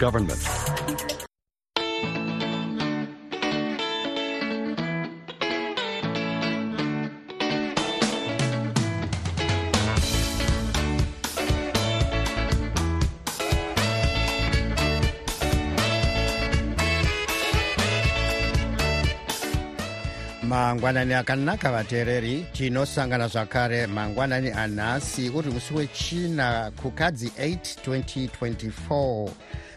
government. mangwanani akanaka vateereri. Tinosangana zvakare. Mangwanani anhasi. Uri musi wechina. Kukadzi 8 2024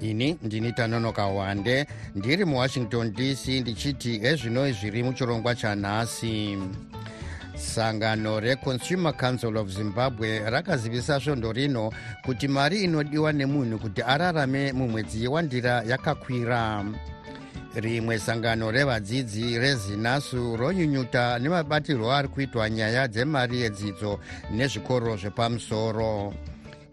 ini ndini tanonoka wande. Ndiri muwashington dc ndichiti ezvino zviri muchirongwa chanhasi. Sangano reconsumer council of zimbabwe rakazivisa svondo rino kuti mari inodiwa nemunhu kuti ararame mumwedzi wandira yakakwira. Rimwe sangano revadzidzi rezinasu ronyunyuta nemabatirwo ari kuitwa nyaya dzemari yedzidzo nezvikoro zvepamusoro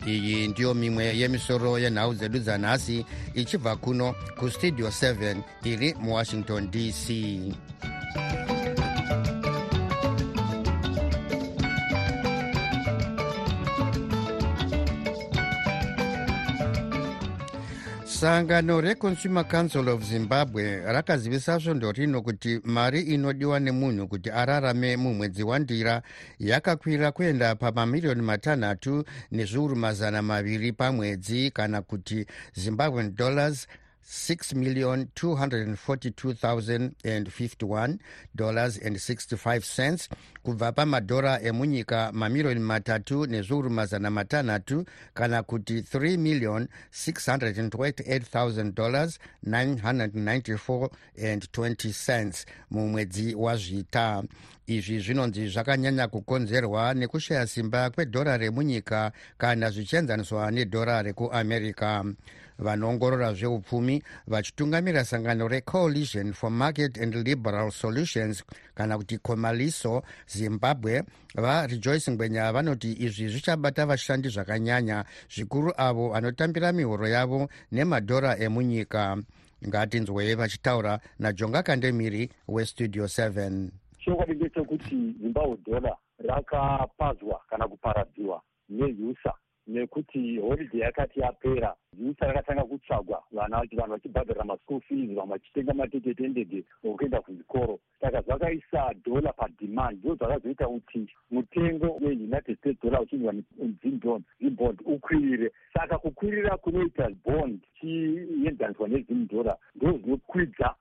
iyi ndiyo mimwe yemisoro yenhau dzedu dzanhasi ichibva kuno kustudio 7 iri muwashington dc sangano reconsumer council of zimbabwe rakazivisa svondo rino kuti mari inodiwa nemunhu kuti ararame mumwedzi wandira yakakwira kuenda pamamiriyoni matanhatu nezviuru mazana maviri pamwedzi kana kuti zimbabwean dollars 6,242,051 dollars and 65 cents kubva pamadhora emunyika mamiriyoni matatu nezviuru mazana matanhatu kana kuti 3,628,000 dollars 994 and 20 cents mumwedzi wazvita. Izvi zvinonzi zvakanyanya kukonzerwa nekushaya simba kwedhora remunyika kana zvichienzaniswa nedhora rekuamerica vanoongorora zveupfumi vachitungamira sangano recoalition for market and liberal solutions kana kuti comaliso zimbabwe. Varejoice ngwenya vanoti izvi zvichabata vashandi zvakanyanya zvikuru avo vanotambira mihoro yavo nemadhora emunyika. Ngatinzwei vachitaura najonga kandemiri westudio 7 chokwadi ndechekuti zimbabwe dhola rakapadzwa kana kuparadziwa neusa nekuti holiday yakati yapera yusa rakatanga kutsvagwa. Vana vanhu vachibhadharira maschool fees vamwe vachitenga matiketi endege okuenda kuzvikoro. Saka zvakaisa dhola pademand ndo zvakazoita kuti mutengo weunited states dollar uchinzwa zimbond ukwirire. Saka kukwirira kunoita bond chienzaniswa nezim dollar ndo zvinokwidza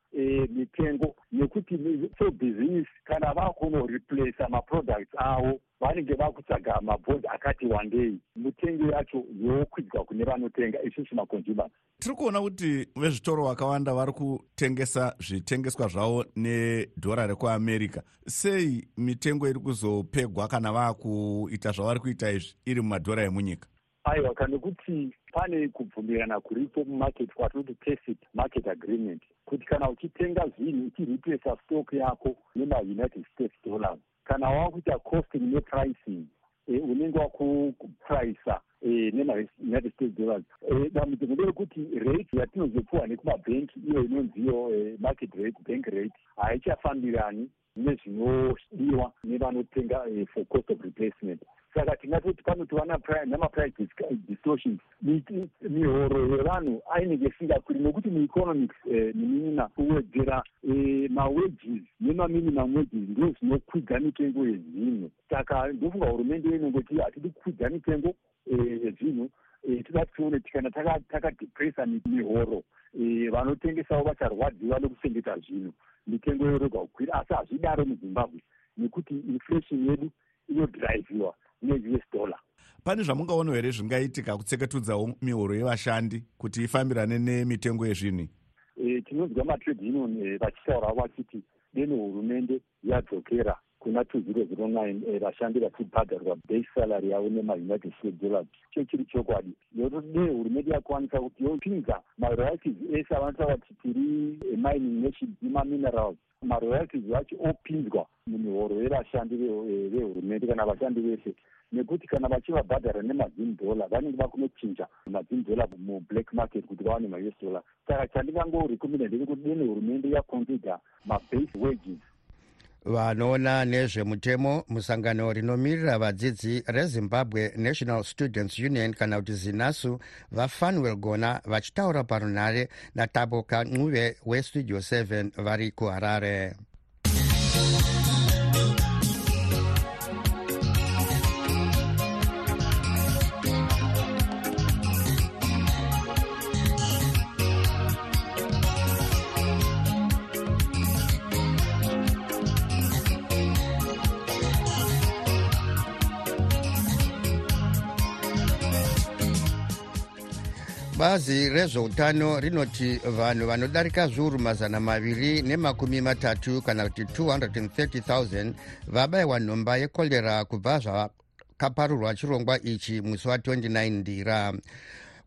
mitengo. Nekuti sobhizinisi kana vakunoreplaca maproducts avo vanenge vakutsvaga mabhondi akati wandei mitengo yacho yokwidzwa kune vanotenga isusu maconsumers tiri kuona kuti vezvitoro vakawanda vari kutengesa zvitengeswa zvavo nedhora rekuamerica. Sei mitengo iri kuzopegwa kana vaakuita zvavari kuita izvi iri mumadhora emunyika? Aiwa kana kuti pane kubvumirana kuripo mumarket kwatinoti tacit market agreement kuti kana uchitenga zvinhu uchireplaca stock yako nemaunited states dollars kana wakuita costing nepricing e, unenge wakuprisa e, nemaunited states dollars. Dambudziko nderekuti rate yatinozopiwa nekumabhenki iyo inonziyo market rate bank rate haichafambirani nezvinodiwa nevanotenga for cost of replacement saka tingatoti panotiva namaprice distortions mihoro yevanhu ainenge isingakwiri nekuti mueconomics minina kuwedzera mawages nemaminimum wages ndo zvinokwidza mitengo yezvinhu saka ndofunga hurumende inongoti hatidi kukwidza mitengo yezvinhu toda tione kana takadepresa mihoro vanotengesawo vacharwadziwa nekuchengeta zvinhu mitengo yorega kukwira asi hazvidaro muzimbabwe nekuti inflation yedu inodhiraivhiwa neus dollar. Pane zvamungaona here zvingaitika kutseketudzawo mihoro yevashandi kuti ifambirane nemitengo yezvinhu? E, tinonzwa matrade union e, vachitaurawo vachiti deno hurumende yadzokera kuna two zero zero nine eh, vashandi vachibhadharwa base salary yavo nemaunited states dollars. Cho chiri chokwadi yotode hurumende yakwanisa kuti yopinza maroyalties ese avanotaura kuti tiri mining nations nemaminerals maroyalties vacho opinzwa mumihoro yevashandi vehurumende kana vashandi vese nekuti kana vachivabhadhara nemazin dollar vanenge vakunochinja mazin dollar mublack market kuti vawane maus dollar. Saka chandingangorekomenda ndechekuti dene hurumende yaconsider mabase wages vanoona nezvemutemo musangano rinomirira vadzidzi rezimbabwe national students union kana kuti zinasu vafanwell gona vachitaura parunhare natabo kancuve westudio 7 vari kuharare bazi rezveutano rinoti vanhu vanodarika zviuru mazana maviri nemakumi matatu kana kuti 230 vabayiwa nhomba yekorera kubva zvakaparurwa chirongwa ichi musi wa29 ndira.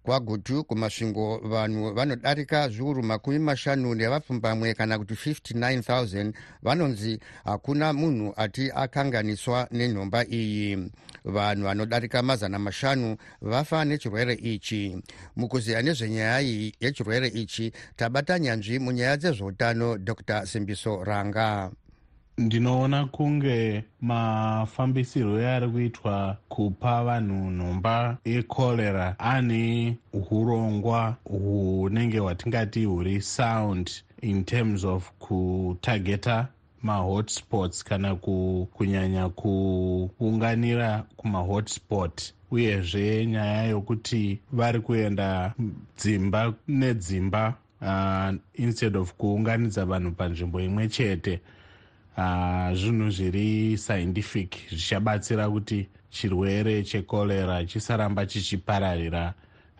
Kwagutu kumasvingo vanhu vanodarika zviuru makumi mashanu nevapfumbamwe kana kuti 59000 vanonzi hakuna munhu ati akanganiswa nenhomba iyi vanhu vanodarika mazana mashanu vafa nechirwere ichi. Mukuziya nezvenyaya iyi yechirwere ichi tabata nyanzvi munyaya dzezveutano dr. Simbiso ranga. Ndinoona kunge mafambisirwo eari kuitwa kupa vanhu nhomba yekorera ane urongwa hunenge hwatingati huri sound in terms of kutageta mahotspots kana kunyanya kuunganira kumahotspot uyezve nyaya yokuti vari kuenda dzimba nedzimba uh, instead of kuunganidza vanhu panzvimbo imwe chete Ah, zvinhu zviri scientific zvichabatsira kuti chirwere chekorera chisaramba chichipararira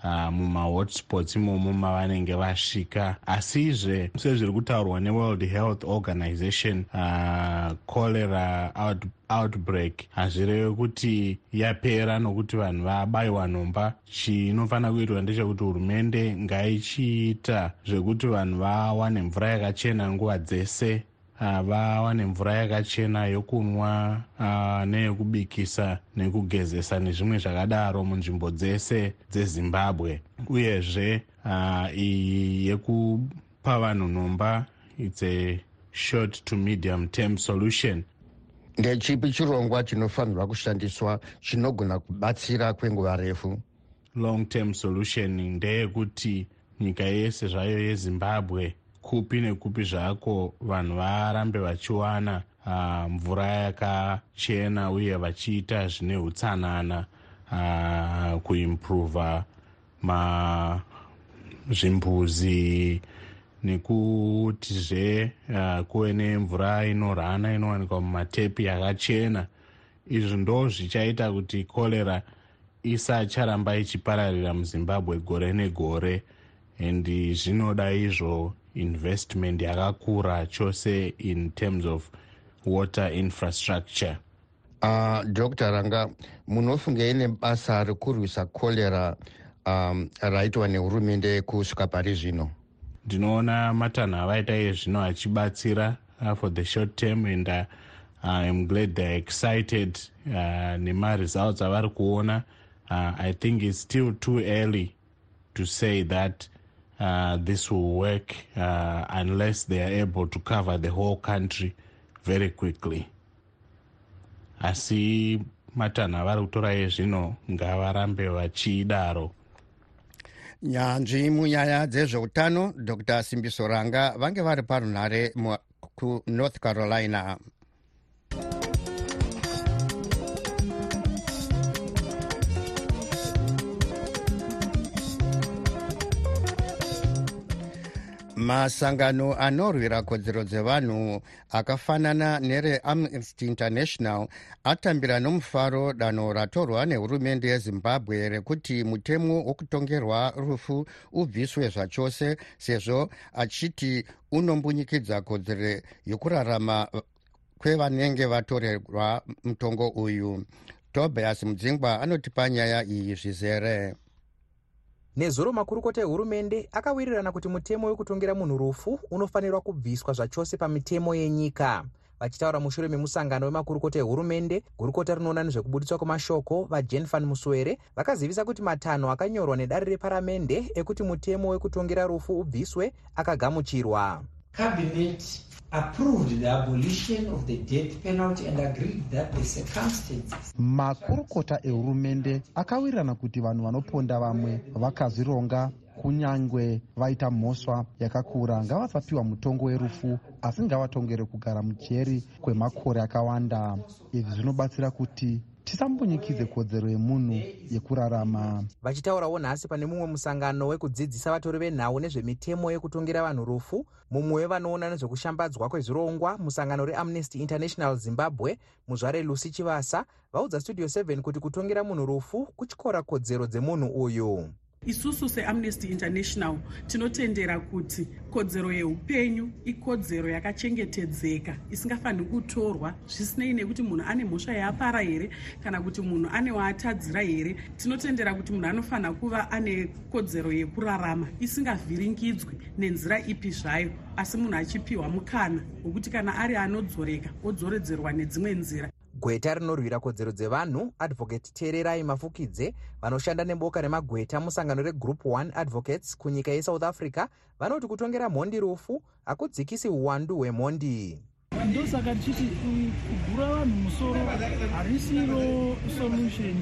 uh, mumahotspots imomo mavanenge vasvika. Asizve sezviri kutaurwa neworld health organization cholera uh, out, outbreak hazvireve kuti yapera nokuti vanhu vabayiwa nhomba. Chinofanira kuitwa ndechekuti hurumende ngaichiita zvekuti vanhu vawane mvura yakachena nguva dzese vawane mvura yakachena yokunwa neyekubikisa nekugezesa nezvimwe zvakadaro munzvimbo dzese dzezimbabwe. Uyezve iyi yekupa vanhu nhomba its a short to medium term solution. Ndechipi chirongwa chinofanirwa kushandiswa chinogona kubatsira kwenguva refu? Long term solution ndeyekuti nyika yese zvayo yezimbabwe kupi nekupi zvako vanhu varambe vachiwana uh, mvura yakachena uye vachiita zvine utsanana uh, kuimprova zvimbuzi nekutizve uh, kuve nemvura inorhana inowanikwa mumatepi yakachena. Izvi ndo zvichaita kuti korera isacharamba ichipararira muzimbabwe gore negore and zvinoda izvo investment yakakura chose in terms of water infrastructure? Uh, dr ranga munofungei nebasa rekurwisa korera um, raitwa nehurumende kusvika pari zvino? Ndinoona matanho avaita iye zvino achibatsira uh, for the short term and uh, iam glad theyare excited uh, nemaresults avari kuona. Uh, i think its still too early to say that uh, this will work uh, unless they are able to cover the whole country very quickly. Asi matanho avari kutora yezvino ngavarambe vachidaro. Nyanzvi munyaya dzezveutano dr. Simbiso ranga vange vari parunhare kunorth carolina masangano anorwira kodzero dzevanhu akafanana nereamnesty international atambira nomufaro danho ratorwa nehurumende yezimbabwe rekuti mutemo wokutongerwa rufu ubviswe zvachose sezvo achiti unombunyikidza kodzero yokurarama kwevanenge vatorerwa mutongo uyu. Tobias mudzingwa anotipa nyaya iyi zvizere nezuro makurukota ehurumende akawirirana kuti mutemo wekutongera munhu rufu unofanirwa kubviswa zvachose pamitemo yenyika. Vachitaura mushure memusangano wemakurukota ehurumende gurukota rinoona nezvekubudiswa kwemashoko vajen van muswere vakazivisa kuti matanho akanyorwa nedare reparamende ekuti mutemo wekutongera rufu ubviswe akagamuchirwa. Cabinet approved the abolition of the death penalty and agreed that the circumstances makurukota ehurumende akawirirana kuti vanhu vanoponda vamwe vakazvironga kunyange vaita mhosva yakakura. Ngavasapiwa mutongo werufu asi ngavatongere kugara mujeri kwemakore akawanda. Izvi zvinobatsira kuti tisambonyikidze kodzero yemunhu yekurarama. Vachitaurawo nhasi pane mumwe musangano wekudzidzisa vatori venhau nezvemitemo yekutongera vanhu rufu. Mumwe wevanoona nezvekushambadzwa kwezvirongwa musangano reamnesty international zimbabwe muzvare lucy chivasa vaudza studio 7 kuti kutongera munhu rufu kutyora kodzero dzemunhu uyu isusu seamnesty international tinotendera kuti kodzero yeupenyu ikodzero yakachengetedzeka isingafaniri kutorwa zvisinei nekuti munhu ane mhosva yaapara here kana kuti munhu ane waatadzira here. Tinotendera kuti munhu anofanira kuva ane kodzero yekurarama isingavhiringidzwi nenzira ipi zvayo asi munhu achipiwa mukana wekuti kana ari anodzoreka odzoredzerwa nedzimwe nzira gweta rinorwira kodzero dzevanhu advocate teererai mafukidze vanoshanda neboka remagweta musangano regroup 1 advocates kunyika yesouth africa vanoti kutongera mhondi rufu hakudzikisi uwandu hwemhondi ndosaka tichiti kugura vanhu musoro harisiro solution.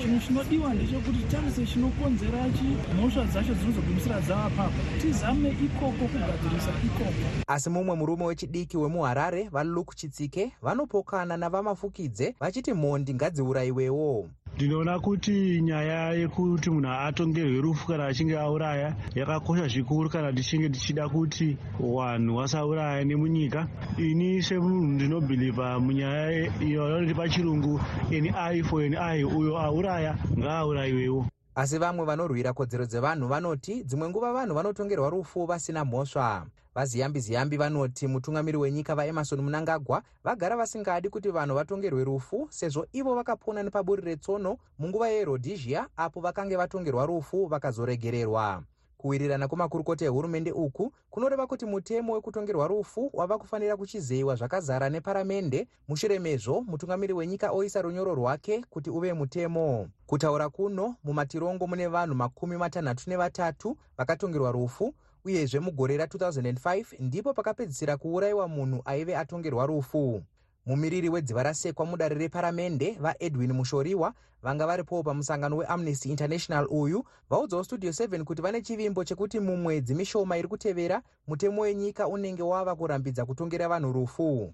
Chinhu chinodiwa ndechekuti tarise chinokonzera chi mhosva dzacho dzinozogumisira dzava papo tizame ikoko kugadzirisa ikoko. Asi mumwe murume wechidiki wemuharare valuk chitsike vanopokana navamafukidze vachiti mhondi ngadziurayiwewo ndinoona kuti nyaya yekuti munhu atongerwe rufu kana achinge auraya yakakosha zvikuru kana tichinge tichida kuti wanhu wasauraya nemunyika. Ini semunhu ndinobhilivha munyaya yavanoti pachirungu an i for an i uyo auraya ngaaurayiwewo asi vamwe vanorwira kodzero dzevanhu vanoti dzimwe nguva vanhu vanotongerwa rufu vasina mhosva. Vaziyambi ziyambi vanoti mutungamiri wenyika vaemarson munangagwa vagara vasingadi kuti vanhu vatongerwe rufu sezvo ivo vakapona nepaburi retsono munguva yerhodhisia apo vakange vatongerwa rufu vakazoregererwa kuwirirana kwemakurukota ehurumende uku kunoreva kuti mutemo wekutongerwa rufu wava kufanira kuchizeyiwa zvakazara neparamende. Mushure mezvo mutungamiri wenyika oisa runyoro rwake kuti uve mutemo. Kutaura kuno mumatirongo mune vanhu makumi matanhatu nevatatu vakatongerwa rufu uyezve mugore ra2005 ndipo pakapedzisira kuurayiwa munhu aive atongerwa rufu mumiriri wedziva rasekwa mudare reparamende vaedwin mushoriwa vanga varipowo pamusangano weamnesty international uyu vaudzawo studio 7 kuti vane chivimbo chekuti mumwedzi mishoma iri kutevera mutemo wenyika unenge wava kurambidza kutongera vanhu rufu.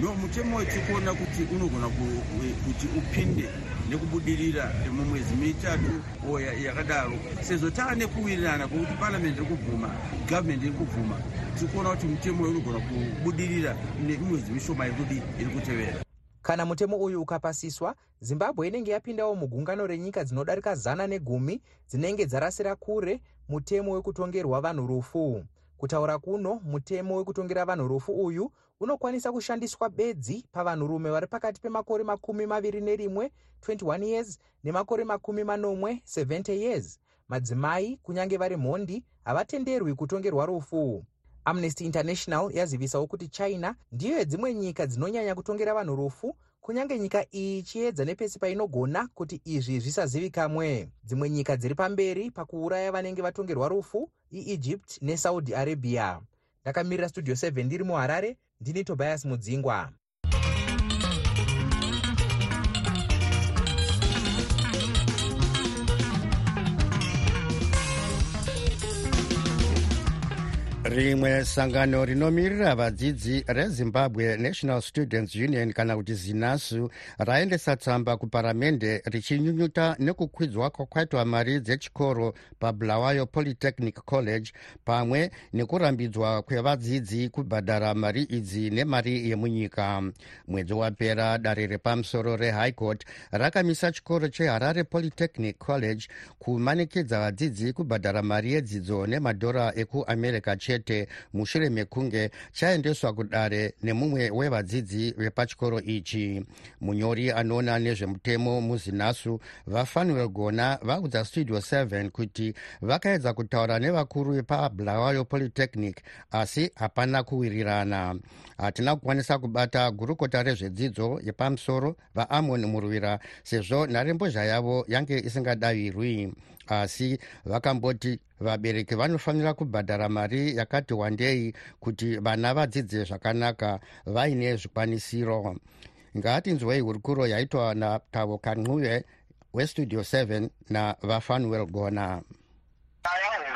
No mutemo wacho kuona kuti unogona kuti upinde nekubudirira mumwedzi mitatu yakadaro. Sezvo taane kuwirirana kwokuti paramende iri kubvuma gavhumendi iri kubvuma tiri kuona kuti mutemo uyu unogona kubudirira nemwedzi mishoma irikudi iri kutevera. Kana mutemo uyu ukapasiswa zimbabwe inenge yapindawo mugungano renyika dzinodarika zana negumi dzinenge dzarasira kure mutemo wekutongerwa vanhu rufu. Kutaura kuno mutemo wekutongera vanhu rufu uyu unokwanisa kushandiswa bedzi pavanhurume vari pakati pemakore makumi maviri nerimwe 21 years nemakore makumi manomwe 70 years. Madzimai kunyange vari mhondi havatenderwi kutongerwa rufu. Amnesty international yazivisawo kuti china ndiyo yedzimwe nyika dzinonyanya kutongera vanhu rufu kunyange nyika iyi ichiedza nepesi painogona kuti izvi zvisazivikamwe. Dzimwe nyika dziri pamberi pakuuraya vanenge vatongerwa rufu iegypt nesaudi arabia. Ndakamirira studio 7 ndiri muharare ndini tobias mudzingwa rimwe sangano rinomirira vadzidzi rezimbabwe national students union kana kuti zinasu raendesa tsamba kuparamende richinyunyuta nekukwidzwa kwakaitwa mari dzechikoro pabulawayo polytechnic college pamwe nekurambidzwa kwevadzidzi kubhadhara mari idzi nemari yemunyika. Mwedzi wapera dare repamusoro rehigh court rakamisa chikoro cheharare polytechnic college kumanikidza vadzidzi kubhadhara mari yedzidzo nemadhora ekuamerica chete chete mushure mekunge chaendeswa kudare nemumwe wevadzidzi vepachikoro ichi. Munyori anoona nezvemutemo muzinasu vafanuel gona vaudza studio 7 kuti vakaedza kutaura nevakuru vepabulawayo polytechnic asi hapana kuwirirana. Hatina kukwanisa kubata gurukota rezvedzidzo yepamusoro vaamon muruvira sezvo nharembozha yavo yange isingadaviri asi vakamboti vabereki vanofanira kubhadhara mari yakati wandei kuti vana vadzidze zvakanaka vaine zvikwanisiro. Ngatinzwei hurukuro yaitwa natavo kancuve westudio 7 navafanuel gona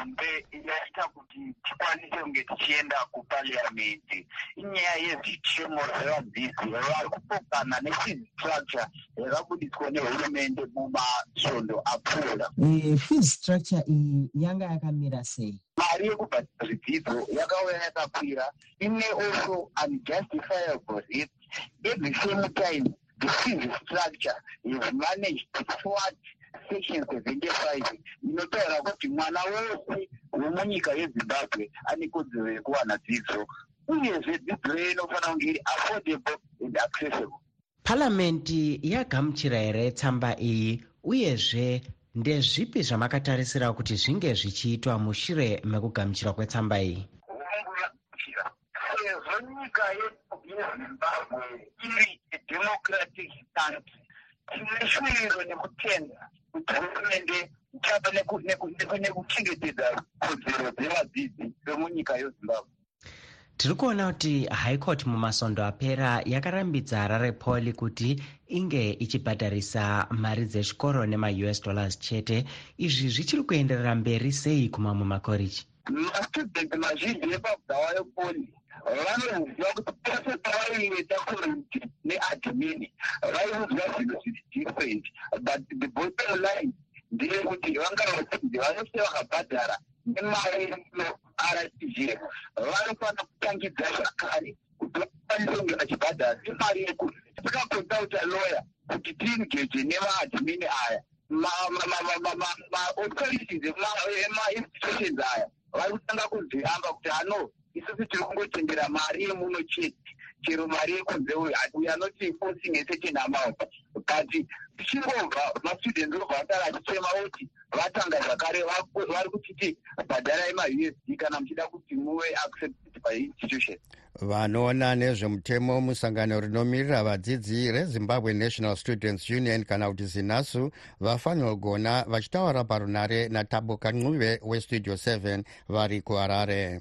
hombe yaita kuti tikwanise kunge tichienda kupariamendi inyaya yezvitemo zvevadzidzi vari kupokana nefistructure yakabudiswa nehurumende mumasvondo apfuura. Fees structure iyi yanga yakamira sei? Mari yekubhadhara zvidzidzo yakauya yakakwira. Ine also unjustifiable rate at the same time the fees structure is managed to thwart section 75 inotaura kuti mwana wese wemunyika yezimbabwe ane kodzero yekuwana dzidzo uyezve dzidzo iyo inofanira kunge iri affordable and accessible. Paramende yagamuchira here tsamba iyi? Uyezve ndezvipi zvamakatarisira kuti zvinge zvichiitwa mushure mekugamuchirwa kwetsamba iyi? Sezvo nyika yezimbabwe iri democratic country tine shuviro nekutenda hurumende ichava nekuchengetedza kodzero dzevadzidzi vemunyika yezimbabwe. Tiri kuona kuti high court mumasondo apera yakarambidza harare poli kuti inge ichibhadharisa mari dzechikoro nemaus dollars chete. Izvi zvichiri kuenderera mberi sei kumamwe makoreji? Mastudent mazhinji epabvawayo poli vanoziva kuti pese pavaiita kuriti neadmini vaiudzwa zvinhu zviri different but the bottom line ndeyekuti vanga vadzidzi vanose vakabhadhara nemari rtg vanofanira kutangidza zvakare kuti vakwanise kunge vachibhadhara nemari yekuti tikakonsulta lawyer kuti tiingeje nemaadmini aya maauthorities emainstitutions aya vari kutanga kuzviamba kuti ano isusu tiri kungotendera mari yemuno chete. Chero mari yekunze we are not enforcing a certain amount but tichingobva mastudents obva vatara achichema kuti vatanga zvakare vari kuchiti bhadharai mausd kana muchida kuti muve accepted byinstitution vanoona nezvemutemo musangano rinomirira vadzidzi rezimbabwe national students union kana kuti zinasu vafanira kugona vachitaura parunare natabo kancuve westudio 7 vari kuharare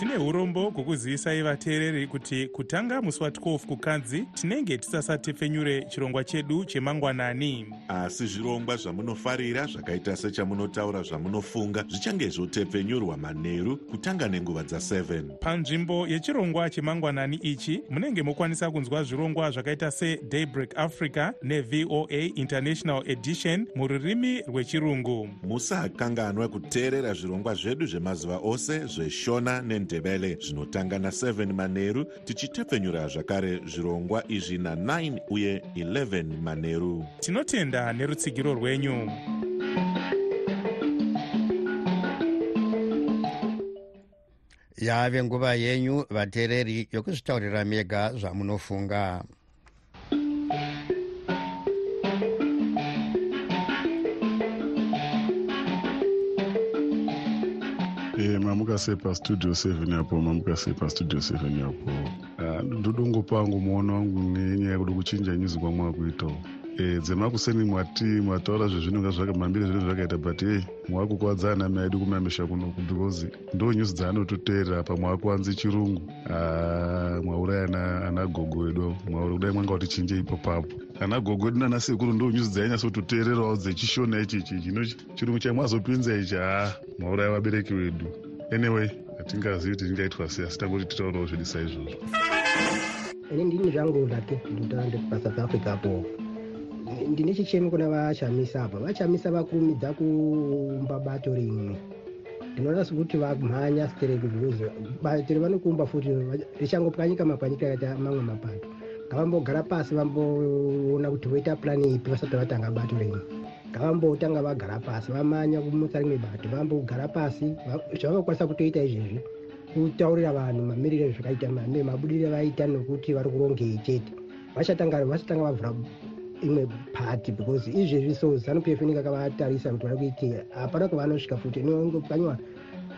tine urombo hwekuzivisa vateereri kuti kutanga musi wa12 kukadzi tinenge tisasatepfenyure chirongwa chedu chemangwanani. Asi zvirongwa zvamunofarira zvakaita sechamunotaura zvamunofunga zvichange zvotepfenyurwa manheru kutanga nenguva dza7 panzvimbo yechirongwa chemangwanani ichi munenge mokwanisa kunzwa zvirongwa zvakaita sedaybreak africa nevoa international edition mururimi rwechirungu. Musakanganwa kuteerera zvirongwa zvedu zvemazuva ose zveshona nendebele zvinotanga na7 manheru tichitepfenyura zvakare zvirongwa izvi na9 uye 11 manheru tinotenda nerutsigiro rwenyu. Yave nguva yenyu vateereri yokuzvitaurira mega zvamunofunga mamuka sei pastudio 7 yapo mamuka sei pastudio 7 yapo ndodongopangu muono wangu nenyaya yekuda kuchinja nyuzi kwamwakuitawo e, dzemakuseni mwati mwataura zvezvinonga mambiri zvinenge zvakaita but ei mwakukwadzana nami aidi kumamisha kunoku because ndo nyuzi dzaanototeerera apa mwakuwanzi chirungu mwauraya ana gogo edu mwauri kudai mwanga kutichinje ipo papo. Ana gogo edu nana sekuru ndo nyuzi dzainyatsototeererawo dzechishona ichichi chino chirungu chamwazopinza ichi haa mwauraya vabereki vedu anyway hatingazivi kuti tingaitwa sei asi tangoti titaurawo zvedu saizvozvo. Ini ndini zvangu lake ndotande pasouth africa apo. Ndine chichemi kuna vachamisa apa. Vachamisa vakurumidza kumba bato rimwe. Ndinoona sekuti vamhanya strike because bato revanokumba futi richangopwanyika mapwanyika akaita mamwe mapato. Ngavambogara pasi vamboona kuti voita plani ipi vasati vatanga bato rimwe ngavambotanga vagara pasi vamanya kumutsa rimwe bato vambogara pasi zvavangakwanisa kutoita izvezvi kutaurira vanhu mamiriro ezvakaita mabudiriro vaita nokuti vari kurongei chete. Vachatanga vachatanga vavhura imwe pati because izvezvi so zanup f inenge akavatarisa kuti vari kuitei hapana kwavanosvika futi. Kanyiwa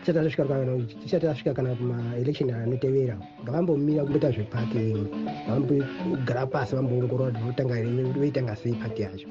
tisati tasvika kana kumaelection anotevera ngavambomira kumboita zvepati vambogara pasi vamboongorora kuti votanga voitanga sei pati yacho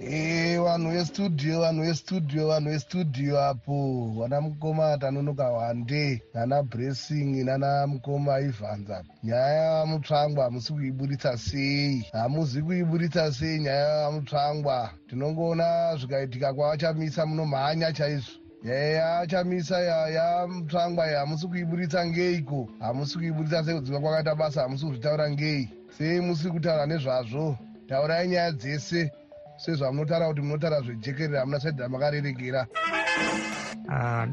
vanhu vestudio vanhu vestudio vanhu vestudio apo. Vana mukoma tanonoka wande nana blessing nana mukoma ivhanza nyaya yamutsvangwa hamusi kuibuditsa sei. Hamuzi kuibuditsa sei nyaya yamutsvangwa. Tinongoona zvikaitika kwavachamisa munomhanya chaizvo. Yaya achamisa yaya mutsvangwa iyi hamusi kuibuditsa ngeiko? Hamusi kuibuditsa sei kudzinga kwakaita basa? Hamusi kuzvitaura ngei? Sei musi kutaura nezvazvo? Taurai nyaya dzese sezvamunotaura kuti munotaura zvejekerera hamuna saidi ramakarerekera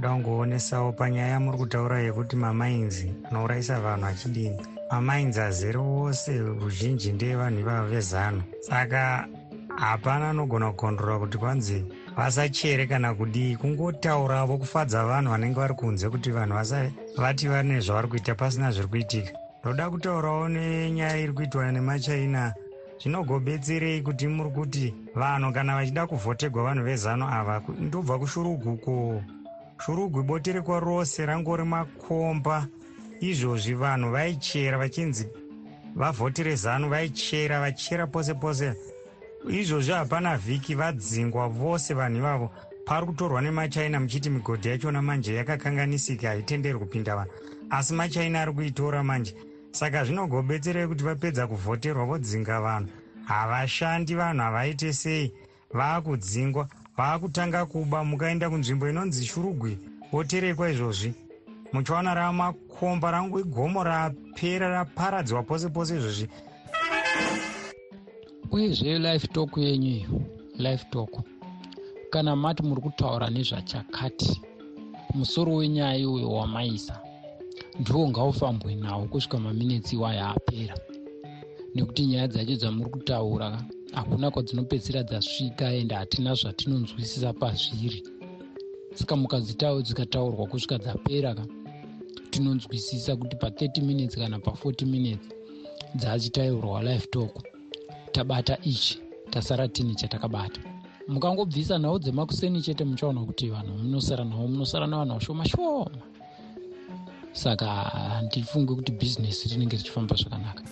dangoonesawo panyaya yamuri kutaura yekuti mamainzi anourayisa vanhu achidini. Mamainzi azere wose ruzhinji ndeyevanhu ivavo vezano. Saka hapana anogona kukondorora kuti kwanzi vasachere kana kudii kungotauravo kufadza vanhu vanenge vari kunze kuti vanhu vati vane zvavari kuita pasina zviri kuitika. Ndoda kutaurawo nenyaya iri kuitwa nemachina zvinogobetserei kuti muri kuti vanhu kana vachida kuvhotegwa vanhu vezano ava ndobva kushuruguko. Shurugu iboterekwa rose rangori makomba. Izvozvi vanhu vaichera vachinzi vavhotere zano vaichera vachera pose pose. Izvozvi hapana vhiki vadzingwa vose vanhu ivavo. Pari kutorwa nemachina muchiti migodhi yachona manje yakakanganisika haitenderwi kupinda vanhu. Asi machina ari kuitora manje saka zvinogobetserei kuti vapedza kuvhoterwa vodzinga vanhu. Havashandi vanhu havaite sei. Vaakudzingwa vaakutanga kuba mukaenda kunzvimbo inonzi shurugwi voterekwa izvozvi. Muchiwana ramakomba rangu igomo rapera raparadzwa pose pose izvozvi. Uyezve life talk yenyu iyo life talk. Kana mati muri kutaura nezvachakati musoro wenyaya iyoyo wamaisa ndiwo ngaufambwe nawo kusvika maminitsi iwayo apera. Nekuti nyaya dzacho dzamuri kutaura hakuna kwadzinopedzisira dzasvika ende hatina zvatinonzwisisa pazviri. Saka mukadzitawo dzikataurwa kusvika dzapera ka tinonzwisisa kuti pa30 minutes kana pa40 minutes dzachitaurwa life talk. Tabata ichi tasara tini chatakabata. Mukangobvisa nhau dzemakuseni chete muchaona kuti vanhu munosara navo munosara navanhu vashoma shoma saka handifungi kuti bhizinesi rinenge richifamba zvakanaka.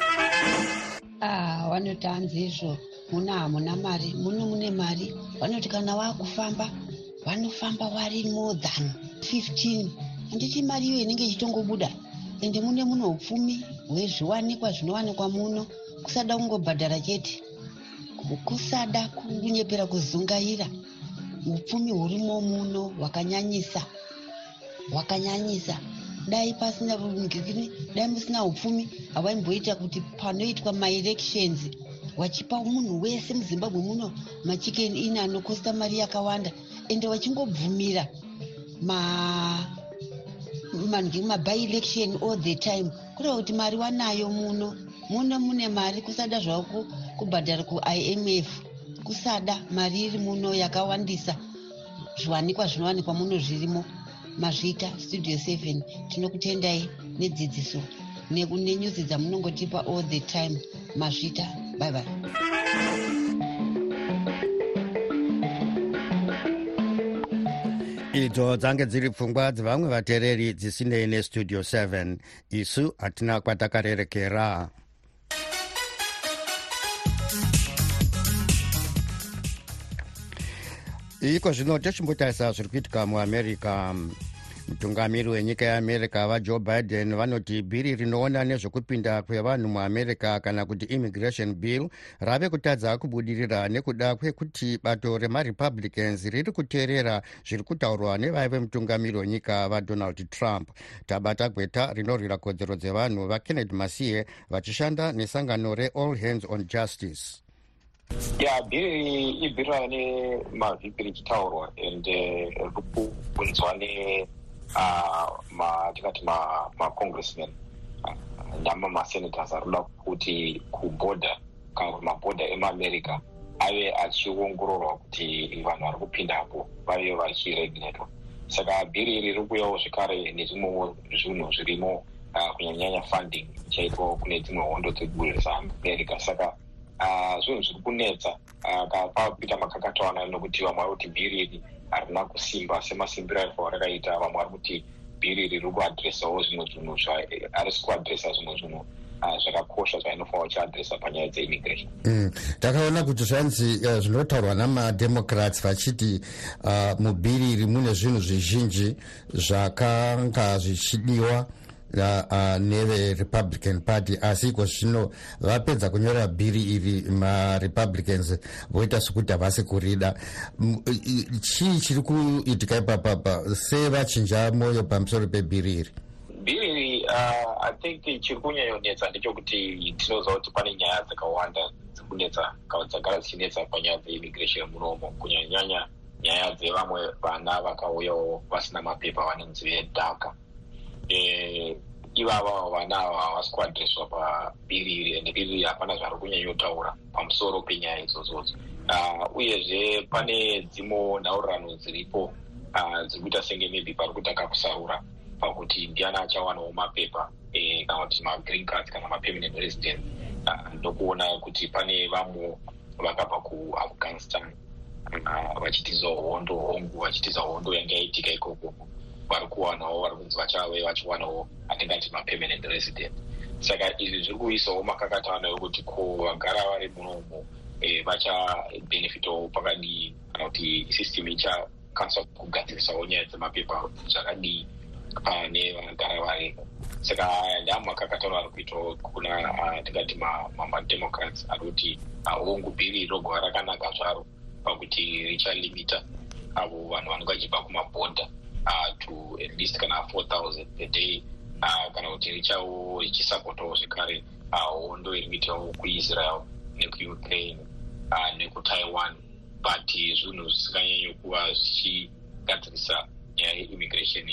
Ah vanoti hanzi izvo. Muna hamuna mari. Muno mune mari. Vanoti kana vaakufamba vanofamba vari more than 15 handiti mari iyo inenge ichitongobuda. Ende mune muno upfumi hwezviwanikwa zvinowanikwa muno. Kusada kungobhadhara chete. Kusada kunyepera kuzungaira. Upfumi hurimo muno hwakanyanyisa. Hwakanyanyisa dai pasina dai musina upfumi havaimboita kuti panoitwa maelections. Wachipa munhu wese muzimbabwe muno machikeni ini anokosta mari yakawanda ende wachingobvumira mabielection all the time. Kureva kuti mari wanayo muno muno mune mari kusada zvako kubhadhara kuimf kusada mari iri muno yakawandisa zviwanikwa zvinowanikwa muno zvirimo mazviita studio 7 tinokutendai nedzidziso nenyuzi dzamunongotipa all the time. Mazviita bye bye. Idzo dzange dziri pfungwa dzevamwe vateereri dzisinei nestudio 7 isu hatina kwatakarerekera iko zvino tochimbotarisa zviri kuitika muamerica. Mutungamiri wenyika yeamerica vajoe biden vanoti bhiri rinoona nezvekupinda kwevanhu muamerica kana kuti immigration bill rave kutadza kubudirira nekuda kwekuti bato remarepublicans riri kuteerera zviri kutaurwa nevaive mutungamiri wenyika vadonald trump. Tabata gweta rinorwira kodzero dzevanhu vakennedy masiye vachishanda nesangano reall hands on justice ya bhiri ibhiri rava nemavhiki richitaurwa and riri kubunzwa tingati macongressmen nama masenators ari kuda kuti kubhodha kana kuti mabhodha emaamerica ave achiongororwa kuti vanhu vari kupindapo vave vachireginetwa saka bhiri iri riri kuuyawo zvekare nezvimwewo zvinhu zvirimo kunyanyanya funding ichaitwa kune dzimwe hondo dzedu dzeamerica saka zvinhu zviri kunetsa. Pakuita makakatawana nokuti vamwe vari kuti bhiri iri harina kusimba semasimbiro aifa rakaita vamwe vari kuti bhiri iri riri kuadhiresawo zvimwe zvinhu harisi kuadhiresa zvimwe zvinhu zvakakosha zvainofanira kuchiadhiresa panyaya dzeimmigration takaona kuti zvanzi zvinotaurwa namademocrats vachiti mubhiri iri mune zvinhu zvizhinji zvakanga zvichidiwa. uh, neverepublican party asi iko zvino vapedza kunyora bhiri iri marepublicans voita sekuti havasi kurida. Chii chiri kuitika ipapapa sevachinja mwoyo pamusoro pebhiri iri? Bhiri iri uh, i think chiri kunyanyonetsa ndechekuti tinoziva kuti pane nyaya dzakawanda dzikunetsa dzagara dzichinetsa panyaya dzeimmigration munomo kunyanyanya nyaya dzevamwe vana vakauyawo vasina mapepa vanonzi vedhaka Eh, ivava vana ava havasi kuadhireswa pabhiri iri ende bhiri iri hapana zvari kunyanyotaura pamusoro penyaya idzozodzo ah, uyezve pane dzimwe nhaurirano dziripo ah, dziri kuita senge maybe pari kuita kakusarura pakuti ndiani achawanawo mapepa eh, kana kuti magreen cards kana mapermanent resident ah, ndokuona kuti pane vamwe vakabva kuafghanistan vachitiza hondo hongu vachitiza hondo yanga yaitika ikoko vari kuwanawo vari kunzi vachave vachiwanawo atingati mapermanent resident. Saka izvi zviri kuisawo makakatano ekuti ko vagara vari munomo vachabhenefitawo pakadii kana kuti system ichakwanisa kugadzirisawo nyaya dzemapepa zvakadii pane vagara varimo saka aya ndaa makakatano ari kuitawo kuna tingati mademocrats ari kuti hongu bhiri rogova rakanaka zvaro pakuti richalimita avo vanhu vanenge vachibva kumabhodha uh, to at least kana 4000 per day. Uh, kana kuti richawo richisapotawo zvekare hondo uh, iri kuitawo kuisrael nekuukraine uh, nekutaiwan but zvinhu zvisinganyanyo kuva zvichigadzirisa nyaya yeimmigration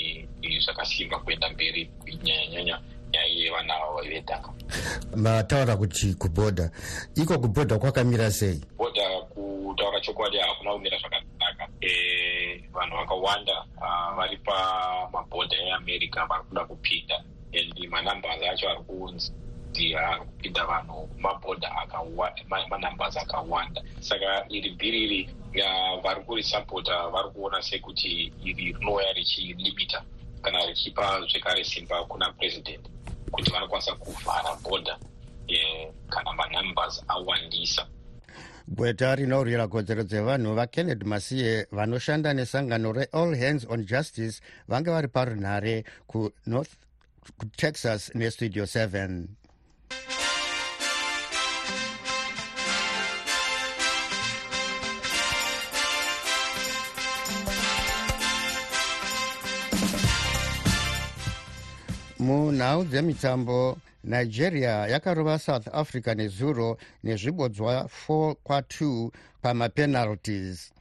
zvakasimba kuenda mberi kunyanyanyanya nyaya yevana vedhaka mataura kuti kubhodha iko kubhodha kwakamira sei? Bhodha kutaura chokwadi hakuna kumira zvakanaka. Vanhu vakawanda vari pamabhodha eamerica vari kuda kupinda. And manumbers acho ari kunzi ari kupinda vanhu mabhodha manumbers akawanda. Saka iri bhiri iri vari kurisapota vari kuona sekuti iri rinouya richilimita kana richipa zvekare simba kuna president kuti vanokwanisa kuvhara bhodha kana manumbers awandisa gweta rinourira kodzero dzevanhu vakennedy masiye vanoshanda nesangano reall hands on justice vange vari parunhare kunorth kutexas nestudio 7 munhau dzemitambo nigeria yakarova south africa nezuro nezvibodzwa 4 kwa2 pamapenalties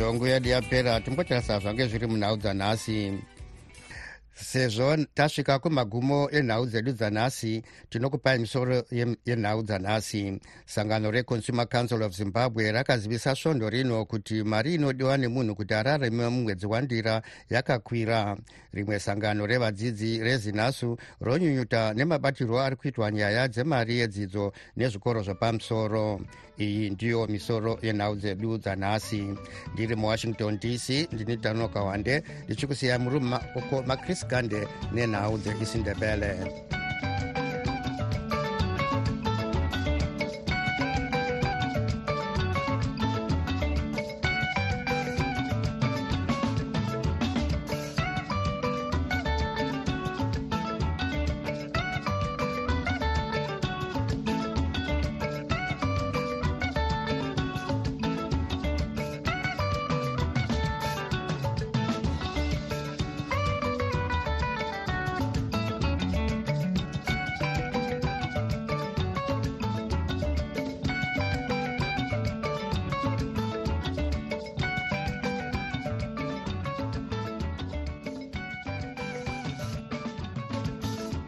sezvo nguva yedu yapera timbotarisa zvange zviri munhau dzanhasi sezvo tasvika kumagumo enhau dzedu dzanhasi tinokupai misoro yenhau dzanhasi. Sangano reconsumer council of zimbabwe rakazivisa svondo rino kuti mari inodiwa nemunhu kuti ararame mumwedzi wandira yakakwira. Rimwe sangano revadzidzi rezinasu ronyunyuta nemabatirwo ari kuitwa nyaya dzemari yedzidzo nezvikoro zvepamusoro. Iyi ndiyo misoro yenhau dzedu dzanhasi. Ndiri muwashington dc ndini danoka wande ndichikusiyai Uganda, nena au de gisinda Bälle.